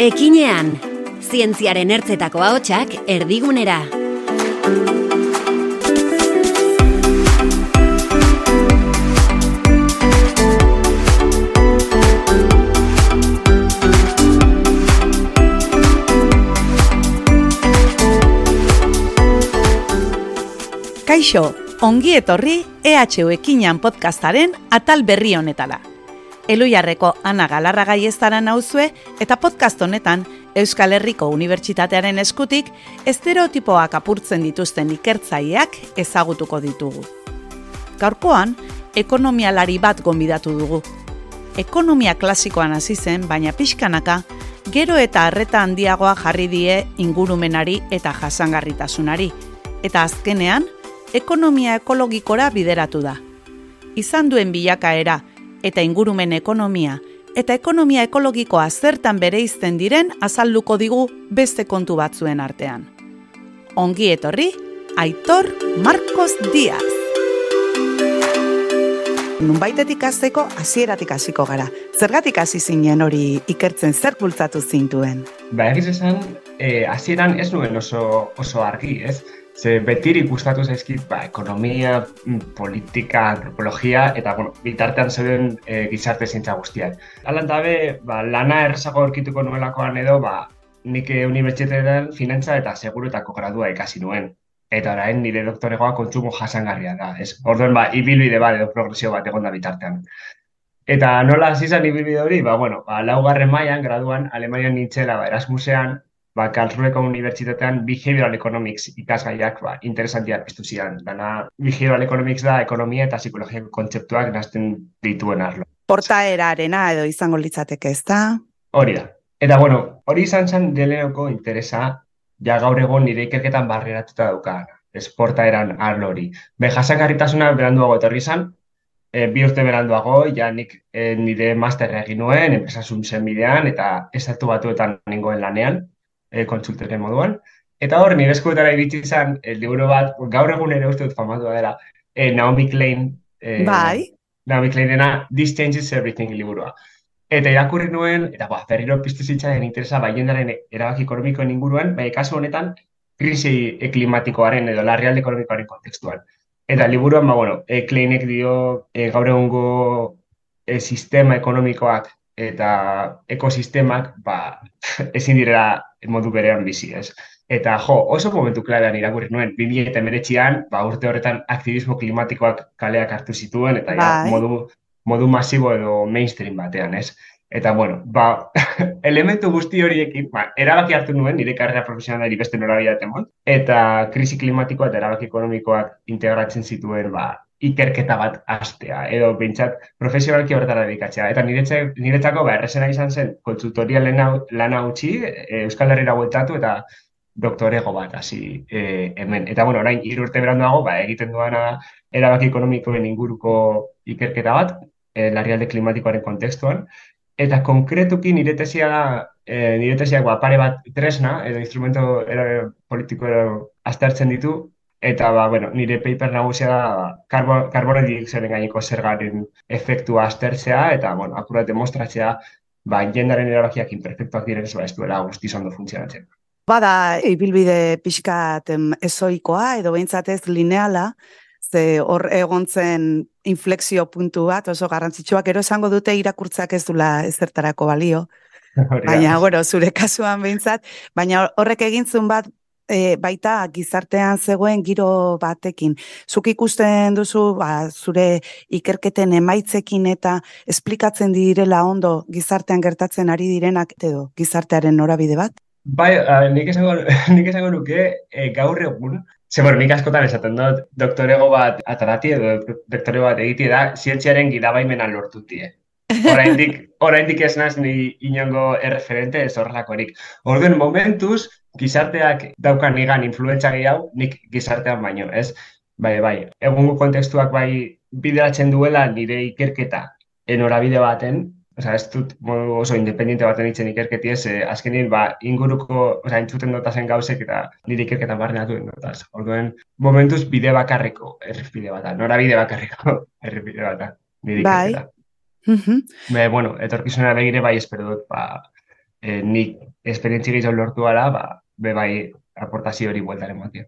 Ekinean, zientziaren ertzetako ahotsak erdigunera. Kaixo, ongi etorri EHU Ekinean podcastaren atal berri honetala. Eluiarreko Ana Galarra gaiestaran nauzue eta podcast honetan Euskal Herriko Unibertsitatearen eskutik estereotipoak apurtzen dituzten ikertzaileak ezagutuko ditugu. Gaurkoan, ekonomialari bat gonbidatu dugu. Ekonomia klasikoan hasi zen, baina pixkanaka, gero eta arreta handiagoa jarri die ingurumenari eta jasangarritasunari. Eta azkenean, ekonomia ekologikora bideratu da. Izan duen bilakaera eta ingurumen ekonomia eta ekonomia ekologikoa zertan bereizten diren azalduko digu beste kontu batzuen artean. Ongi etorri, Aitor Marcos Diaz. Nunbaitetik azteko, hasieratik hasiko gara. Zergatik hasi zinen hori ikertzen zer bultzatu zintuen? Ba, egiz esan, eh, hasieran ez nuen oso, oso argi, ez? Ze betirik gustatu zaizkit, ba, ekonomia, mm, politika, antropologia, eta, bueno, bitartean zeuden e, gizarte zientza guztiak. Alan dabe, ba, lana errezago orkituko nuelakoan edo, ba, nik unibertsitatean finantza eta seguruetako gradua ikasi nuen. Eta orain nire doktoregoa kontsumo jasangarria da. Ez, orduan, ba, ibilbide bat edo progresio bat egon da bitartean. Eta nola hasi zen ibilbide hori, ba, bueno, ba, laugarren mailan graduan, Alemanian nintzela, ba, Erasmusean, ba, Karlsruheko Unibertsitatean Behavioral Economics ikasgaiak ba, interesantia piztu zian. Dana Behavioral Economics da ekonomia eta psikologiako kontzeptuak nazten dituen arlo. Portaerarena edo izango litzateke ez da? Hori da. Eta bueno, hori izan zen deleoko interesa ja gaur egon nire ikerketan barreratuta daukan. Ez portaeran arlo hori. Be, jasangarritasuna beranduago etorri izan, e, bi urte beranduago, ja nik e, nire masterra egin nuen, enpresasun zen eta estatu batuetan nengoen lanean e, kontsultere moduan. Eta hor, nire eskuetara iritsi izan, eh, liburu bat, gaur egun ere uste dut famatua dela, e, Naomi Klein, e, bai. Naomi Kleinena This Changes Everything liburua. Eta irakurri nuen, eta ba, berriro piztu zitzaren interesa bai jendaren erabaki ekonomikoen inguruan, bai kasu honetan, krisi klimatikoaren edo larrialde ekonomikoaren kontekstuan. Eta liburuan, ba, bueno, e, Kleinek dio e, gaur egungo e, sistema ekonomikoak eta ekosistemak ba, ezin direla modu berean bizi, ez? Eta jo, oso momentu klarean irakurri nuen, 2019an, ba, urte horretan aktivismo klimatikoak kaleak hartu zituen, eta ja, bai. modu, modu masibo edo mainstream batean, ez? Eta, bueno, ba, elementu guzti horiekin, ba, erabaki hartu nuen, nire karrera profesionalari beste norabia eta krisi klimatikoa eta erabaki ekonomikoak integratzen zituen, ba, ikerketa bat astea, edo bintzat profesionalki horretara dedikatzea. Eta niretzako, ba, errezena izan zen, konsultoria lana utzi, e, Euskal Herriera bueltatu, eta doktorego bat, hasi e, hemen. Eta, bueno, orain, irurte beranduago, ba, egiten duana erabaki ekonomikoen inguruko ikerketa bat, e, larrialde klimatikoaren kontekstuan, eta konkretuki nire tesia da, e, nire tesiak ba, pare bat tresna, edo instrumento politiko aztertzen ditu, Eta, ba, bueno, nire paper nagusia da karbono dioxidaren gaineko zergaren efektua aztertzea, eta, bueno, akurat demostratzea, ba, jendaren erabakiak imperfektuak diren ez, ba, ez duela guzti zondo funtzionatzen. Bada, ibilbide pixkat ezoikoa, edo behintzatez lineala, ze hor egontzen inflexio puntu bat, oso garrantzitsuak, ero esango dute irakurtzak ez dula ezertarako balio, Baina, bueno, zure kasuan behintzat, baina horrek egintzun bat e, baita gizartean zegoen giro batekin. Zuk ikusten duzu ba, zure ikerketen emaitzekin eta esplikatzen direla ondo gizartean gertatzen ari direnak edo gizartearen norabide bat? Bai, nik esango, nik esango nuke e, gaur egun, Ze, bueno, nik askotan esaten dut, doktorego bat atarati edo doktorego bat egiti da, zientziaren gidabaimena lortutie. Oraindik, oraindik ez naz ni inongo erreferente ez horrelakorik. Orden momentuz, gizarteak daukan nigan influentza gehiago, nik gizartean baino, ez? Bai, bai, egungo kontestuak bai bideratzen duela nire ikerketa enorabide baten, oza, ez dut oso independiente baten itzen ikerketi ez, eh, azkenin, ba, inguruko, oza, entzuten zen gauzek eta nire ikerketa barneatu den dutaz. Orduen, momentuz bide bakarreko errepide bat, norabide bakarreko errepide bat, nire bai. Ikerketa. Be, bueno, etorkizunera begire bai espero dut, ba, e, nik esperientzi gehiago lortu gara, ba, be bai aportazio hori bueltaren batia.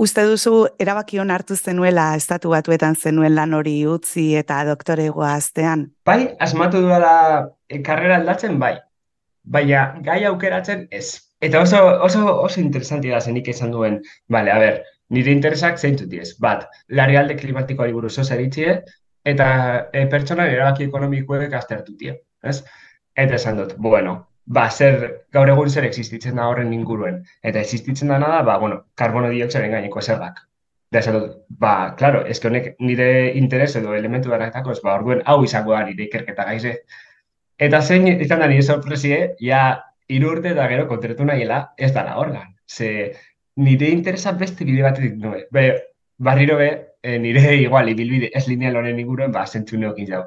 Uste duzu, erabakion hartu zenuela, estatu batuetan zenuen lan hori utzi eta doktoregoa aztean? Bai, asmatu duela e, karrera aldatzen, bai. Baina, gai aukeratzen, ez. Eta oso, oso, oso interesanti da zenik esan duen, bale, a ber, nire interesak zeintu diez. Bat, larrialde klimatikoari buruz oso eritzie, eta e, pertsona erabaki ekonomikoek aztertu die. Ez? Eta esan dut, bueno, ba, zer, gaur egun zer existitzen da horren inguruen. Eta existitzen da nada, ba, bueno, karbono diotxaren gaineko zerrak. Da, esan dut, ba, klaro, ez honek nire interes edo elementu daraketako, ba, orduen hau izango da nire ikerketa gaize. Eta zein izan da nire sorpresie, ja, irurte eta gero kontretu nahiela, ez dara organ. Ze, nire interesa beste bide batetik nue. Be, barriro be, e, nire igual, ibilbide ez lineal honen inguruen, ba, zentzu neokin jau.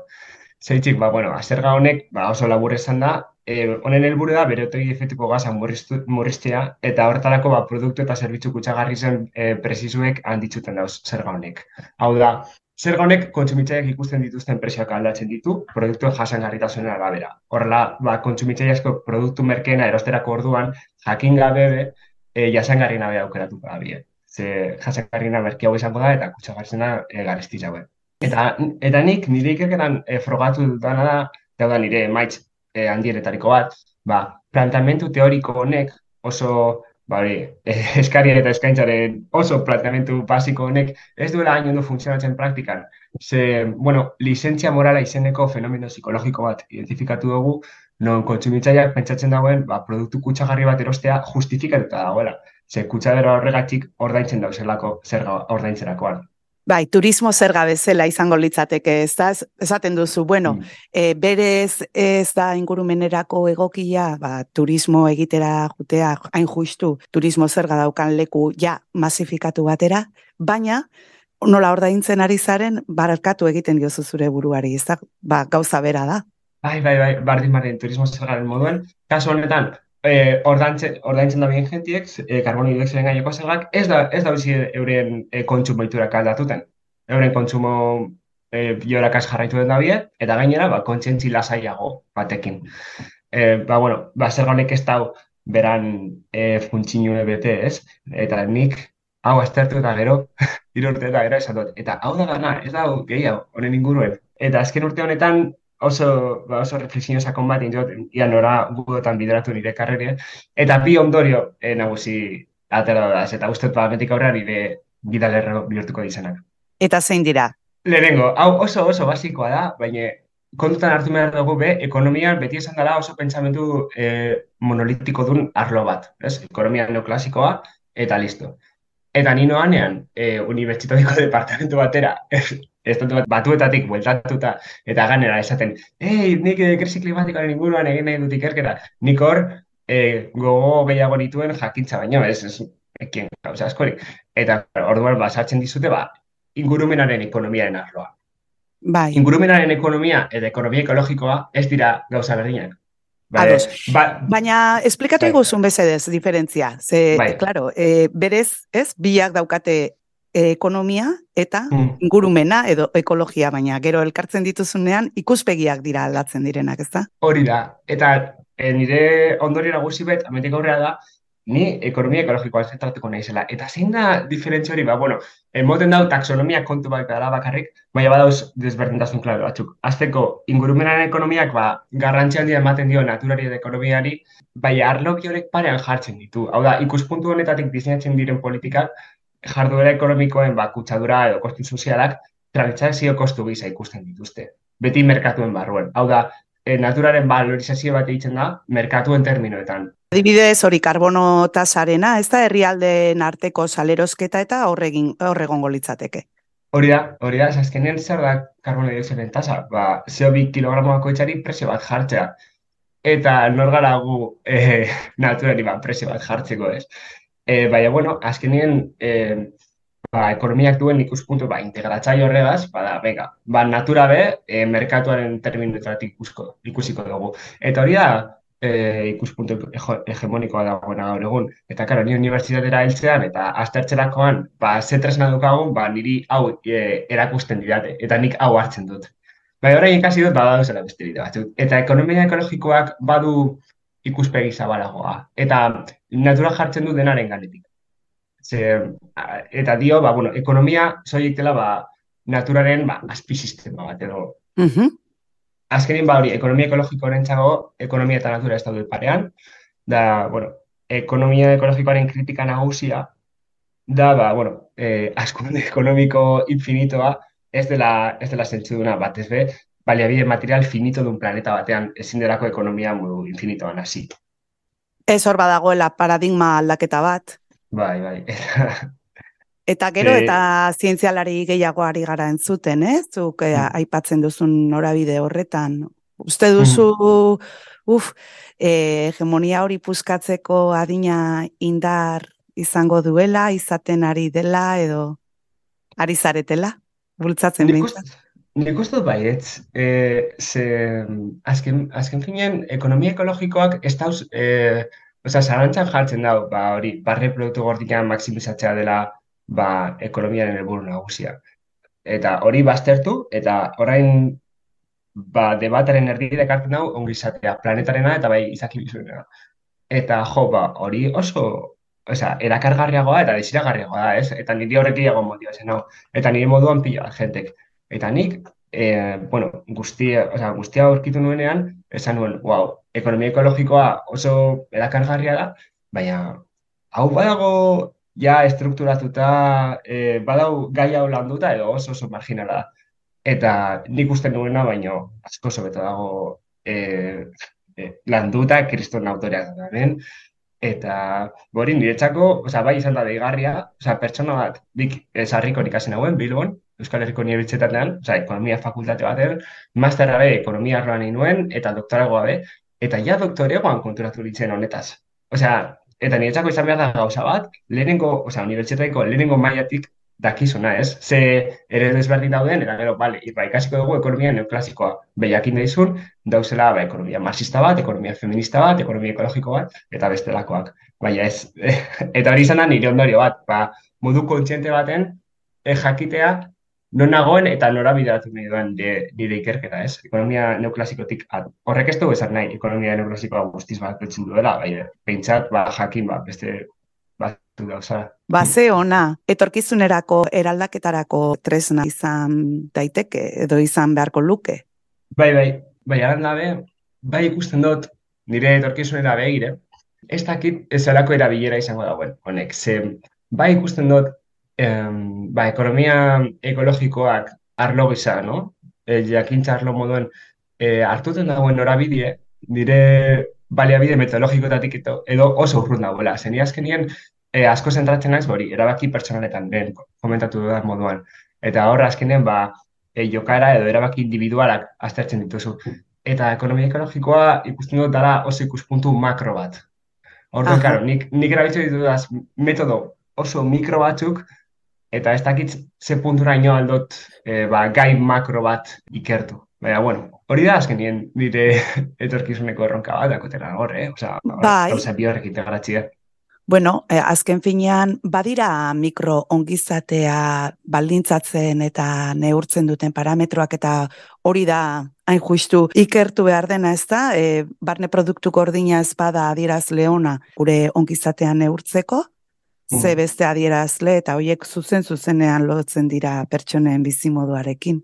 Zeitzik, ba, bueno, azerga honek, ba, oso labur esan da, e, honen helburu da berotegi efektuko gaza murriztea eta horretarako ba, produktu eta zerbitzu kutsagarri zen e, presizuek handitzuten dauz zerga honek. Hau da, zerga honek kontsumitzaileak ikusten dituzten presioak aldatzen ditu produktu jasangarritasunen arabera. Horrela, ba, kontsumitzaileasko produktu merkeena erosterako orduan jakin gabe be, e, jasangarri nabe aukeratu da bie. Ze jasangarri nabe hau izango da eta kutsagarrizena e, garesti jaue. Eta, eta nik nire ikerketan e, frogatu dutana da, da nire maitz e, handienetariko bat, ba, plantamentu teoriko honek oso ba, hori, e, eskaria eta eskaintzaren oso plantamentu basiko honek ez duela hain ondo funtzionatzen praktikan. Ze, bueno, lizentzia morala izeneko fenomeno psikologiko bat identifikatu dugu, non kontsumitzaileak pentsatzen dagoen, ba, produktu kutsagarri bat erostea justifikatuta dagoela. Ze kutsadera horregatik ordaintzen dauzelako zer ordaintzerakoan. Bai, turismo zerga bezala izango litzateke, ez da, esaten duzu, bueno, mm. e, berez ez da ingurumenerako egokia, ba, turismo egitera jutea, hain justu, turismo zerga daukan leku ja masifikatu batera, baina, nola ordaintzen ari zaren, barkatu egiten diozu zure buruari, ez da, ba, gauza bera da. Bai, bai, bai, bardin, bardin, turismo zergaren moduen, kasu honetan, eh, ordaintzen, da bien jentiek, eh, karbono dioxidoen gaineko zergak, ez da, ez da bizi euren eh, kontsumo iturak aldatuten. Euren kontsumo eh, biorakaz jarraitu den da eta gainera, ba, kontsientzi lasaiago batekin. Eh, ba, bueno, ba, zer ez dau beran eh, funtsinue bete, ez? Eta nik, hau estertu eta gero, irurte eta gero esan dut. Eta hau da gana, ez da gehiago, honen inguruen. Eta azken urte honetan, oso, ba, oso reflexio sakon bat indot, ia nora gudotan bideratu nire karrere, eta bi ondorio e, nagusi atera da, eta uste ba, metik aurra nire bidalerro bihurtuko dizenak. Eta zein dira? Lehenengo, hau oso oso basikoa da, baina kontutan hartu behar dugu be, ekonomian beti esan dela oso pentsamentu e, monolitiko dun arlo bat, ez? Ekonomia neoklasikoa, eta listo. Eta nino hanean, e, unibertsitatiko departamentu batera, estatu bat batuetatik bueltatuta eta ganera esaten, ei, nik eh, krisi klimatikoaren inguruan egin nahi dut ikerketa, nik hor eh, gogo gehiago dituen jakintza baino, ez, ez, ekien, gauza askorik. Eta orduan basartzen dizute, ba, ingurumenaren ekonomiaren arloa. Bai. Ingurumenaren ekonomia eta ekonomia ekologikoa ez dira gauza berdinak. Bai, ba, Baina, esplikatu bai. iguzun bezedez, diferentzia. Ze, bai. claro, e, berez, ez, biak daukate ekonomia eta mm. ingurumena edo ekologia, baina gero elkartzen dituzunean ikuspegiak dira aldatzen direnak, ezta? Hori da. Eta e, nire ondori nagusi bet, ametik aurrea da, ni ekonomia ekologikoa zentratuko naizela. Eta zein da diferentzia hori, ba, bueno, emoten dau taxonomia kontu bat dara bakarrik, baina badauz desberdintasun klaro batzuk. Azteko, ingurumenaren ekonomiak, ba, garrantzia handia ematen dio naturari eta ekonomiari, bai arloki horrek parean jartzen ditu. Hau da, ikuspuntu honetatik diseinatzen diren politikak, jarduera ekonomikoen ba, kutsadura edo kostu sozialak transakzio kostu gisa ikusten dituzte. Beti merkatuen barruen. Hau da, e, naturaren valorizazio bat egiten da, merkatuen terminoetan. Adibidez hori karbono tasarena, ez da herrialdeen arteko salerosketa eta horregin horregongo litzateke. Hori da, hori da, azkenean zer da karbono dioxiden tasa, ba, zeo bi kilogramoako itxari presio bat jartzea. Eta nor gara gu e, naturari ba, presio bat jartzeko ez. E, baina, bueno, azkenien, e, ba, ekonomiak duen ikuspuntu, ba, integratzai horregaz, bada, venga, ba, natura be, e, merkatuaren terminuetatik ikusiko dugu. Eta hori da, e, ikuspuntu hegemonikoa dagoena gaur egun. Eta, karo, ni unibertsitatera heltzean, eta aztertzerakoan, ba, zetresna dukagun, ba, niri hau e, erakusten didate, eta nik hau hartzen dut. Bai, orain ikasi dut, bada duzela beste bide batzuk. Eta ekonomia ekologikoak badu ikuspegi zabalagoa. Eta natura jartzen du denaren ganetik. Ze, eta dio, ba, bueno, ekonomia zoiek dela ba, naturaren ba, azpisistema bat edo. Uh -huh. Azkenin ba hori, ekonomia ekologiko txago, ekonomia eta natura ez daude parean. Da, bueno, ekonomia ekologikoaren kritika nagusia, da, ba, bueno, eh, askunde ekonomiko infinitoa ez dela, ez dela zentzuduna bat, ez be, baliabide material finito dun planeta batean ezin delako ekonomia modu infinitoan hasi. Ez hor badagoela paradigma aldaketa bat. Bai, bai. eta gero eta zientzialari gehiagoari gara entzuten, eh? Zuk eh, mm. aipatzen duzun norabide horretan. Uste duzu, mm. uf, eh, hegemonia hori puskatzeko adina indar izango duela, izaten ari dela edo ari zaretela? Bultzatzen bintzat? Nik uste dut baietz, e, ze, azken, azken finean, ekonomia ekologikoak ez dauz, e, oza, zarantzan jartzen dau, ba, hori, barre produktu gordikan maksimizatzea dela, ba, ekonomiaren helburu nagusia. Eta hori baztertu, eta orain, ba, debataren erdire hartzen dau, ongi izatea, planetarena eta bai izaki bizuena. Eta, jo, ba, hori oso, Osa, erakargarriagoa eta desiragarriagoa da, ez? Eta niri horretik egon motibazen, no? Eta nire moduan pila, jentek. Eta nik, e, bueno, guztia, o sea, guztia aurkitu nuenean, esan nuen, wow, ekonomia ekologikoa oso erakargarria da, baina hau badago ja estrukturatuta, e, badau gai hau landuta edo oso oso marginala da. Eta nik uste nuena, baino asko sobeto dago e, e, landuta kriston autoreak da, ben? Eta, bori, niretzako, oza, bai izan da deigarria, oza, pertsona bat, dik, esarriko nik hasi nahuen, Bilbon, Euskal Herriko Unibertsitatean, oza, ekonomia fakultate batean, masterra be, ekonomia arloan nuen, eta doktoragoa be, eta ja doktoregoan konturatu ditzen honetaz. Osea, eta niretzako izan behar da gauza bat, lehenengo, osea, unibertsitateko lehenengo maiatik dakizuna, ez? Ze ere desberdin dauden, eta gero, bale, iba, ikasiko dugu ekonomia neoklasikoa behiakin daizun, dauzela, ba, ekonomia marxista bat, ekonomia feminista bat, ekonomia ekologiko bat, eta bestelakoak. Baina ez, eta hori izan da nire ondorio bat, ba, modu kontziente baten, e, jakitea, non nagoen eta nora bideratu nahi duen nire ikerketa, ez? Ekonomia neoklasikotik at. Horrek ez dugu esan nahi, ekonomia neoklasikoa guztiz bat betzen duela, bai, pentsat, ba, jakin, ba, beste batu da, Ba, ze ona, etorkizunerako eraldaketarako tresna izan daiteke, edo izan beharko luke? Bai, bai, bai, aran dabe, bai ikusten dut, nire etorkizunera begire, ez dakit ez erabilera izango dagoen, honek, ze, bai ikusten dut, em, ba, ekonomia ekologikoak arlo gisa, no? E, jakintza arlo moduen e, hartuten dagoen norabidie, dire baliabide metodologikotatik edo oso urrun dagoela. Zeni azkenien e, asko zentratzen naiz hori, erabaki pertsonaletan den komentatu da moduan. Eta hor azkenean ba, e, jokara edo erabaki individualak aztertzen dituzu. Eta ekonomia ekologikoa ikusten dut dara oso ikuspuntu makro bat. Horren, karo, nik, nik erabiltzen ditudaz metodo oso mikro batzuk eta ez dakit ze puntura ino aldot e, ba, gai makro bat ikertu. Baina, bueno, hori da azken nien dire etorkizuneko erronka bat, dakotera hor, eh? Osa, bai. gauza biorrek integratxia. Bueno, eh, azken finean, badira mikro ongizatea baldintzatzen eta neurtzen duten parametroak eta hori da hain justu ikertu behar dena ez da, e, barne produktu gordina ez bada adieraz leona gure ongizatean neurtzeko, ze mm. beste adierazle eta hoiek zuzen zuzenean lotzen dira pertsonen bizimoduarekin.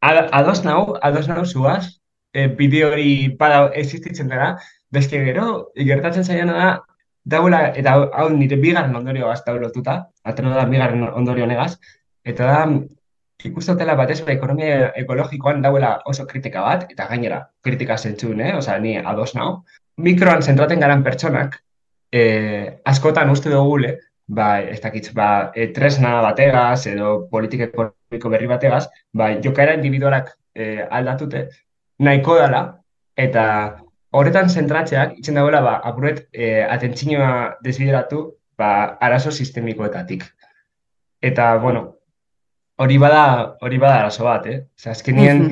Ados nau, ados nau zuaz, e, bideo hori bada existitzen dara, beste gero, ikertatzen zaiana da, dagoela, eta hau nire bigarren ondorio gazta lotuta, atero da bigarren ondorio negaz, eta da, ikustotela batez be ekonomia ekologikoan dauela oso kritika bat, eta gainera kritika zentzun, eh? Osa, ni ados nau. Mikroan zentraten garan pertsonak, eh, askotan uste dugule, ba, ez dakitz, ba, e, tresna bategaz edo politika ekonomiko berri bategaz, ba, jokaera individualak e, aldatute, nahiko dela, eta horretan zentratzeak, itzen dagoela, ba, apuret, e, atentzinoa desbideratu, ba, arazo sistemikoetatik. Eta, bueno, hori bada, hori bada arazo bat, eh? Zer, azkenien,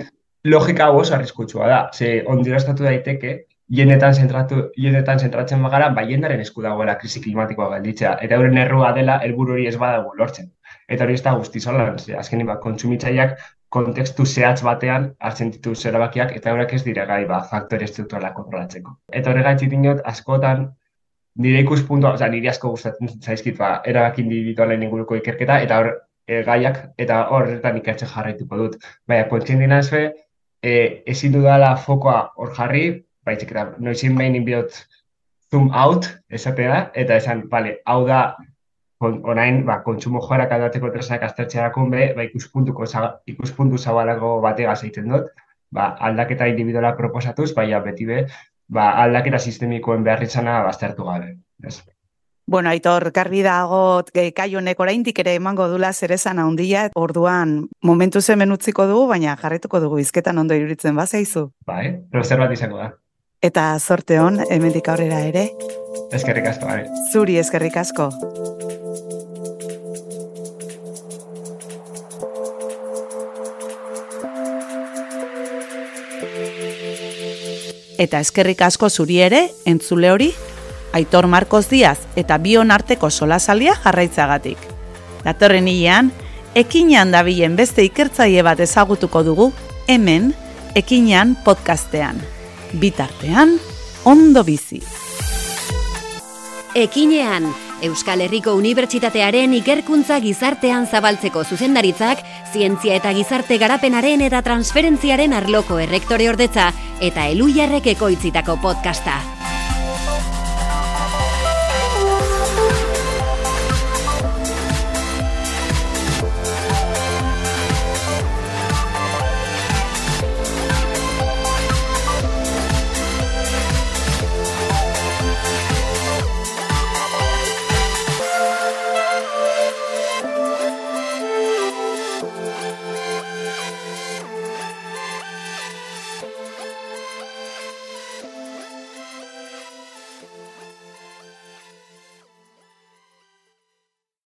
logika hau oso arriskutsua da. Ze, ondiro estatu daiteke, jenetan zentratu, jenetan zentratzen bagara, bai jendaren esku dagoela krisi klimatikoa galditzea. Eta euren errua dela, helburu hori ez badago lortzen. Eta hori ez da guzti zolan, azkenin bat, kontsumitzaileak kontekstu zehatz batean hartzen ditu zerabakiak eta horrek ez dira gai ba, faktore estrukturalak kontrolatzeko. Eta horregatik dinot, askotan, nire ikuspuntua, oza, nire asko gustatzen zaizkit, ba, erabaki individualen inguruko ikerketa, eta hor, e, gaiak, eta horretan ikertzen jarraituko dut. Baina, kontzien dina ezbe, e, ezin dudala fokoa hor jarri, baizik eta noizin behin inbiot zoom out, esatea, eta esan, bale, hau da, kon, orain ba, kontsumo joarak aldatzeko tresnak aztertzea be, ba, ikuspuntuko, ikuspuntu zabalago batega egiten dut, ba, aldaketa individuala proposatuz, baina beti be, ba, aldaketa sistemikoen behar izana baztertu gabe. Ez. Bueno, aitor, garbi dago kai honek oraindik ere emango dula zerezan handia, orduan momentu zemen utziko dugu, baina jarretuko dugu izketan ondo iruritzen bazaizu. Bai, zer bat izango da. Eta sorte hon, hemendik aurrera ere. Eskerrik asko, bai. Zuri eskerrik asko. Eta eskerrik asko zuri ere, entzule hori, Aitor Marcos Diaz eta bion arteko solasalia jarraitzagatik. Datorren hilean, ekinean dabilen beste ikertzaile bat ezagutuko dugu, hemen, ekinean podcastean. Bitartean, ondo bizi. Ekinean, Euskal Herriko Unibertsitatearen ikerkuntza gizartean zabaltzeko zuzendaritzak, zientzia eta gizarte garapenaren eta transferentziaren arloko errektore ordetza eta eluiarrek ekoitzitako podcasta.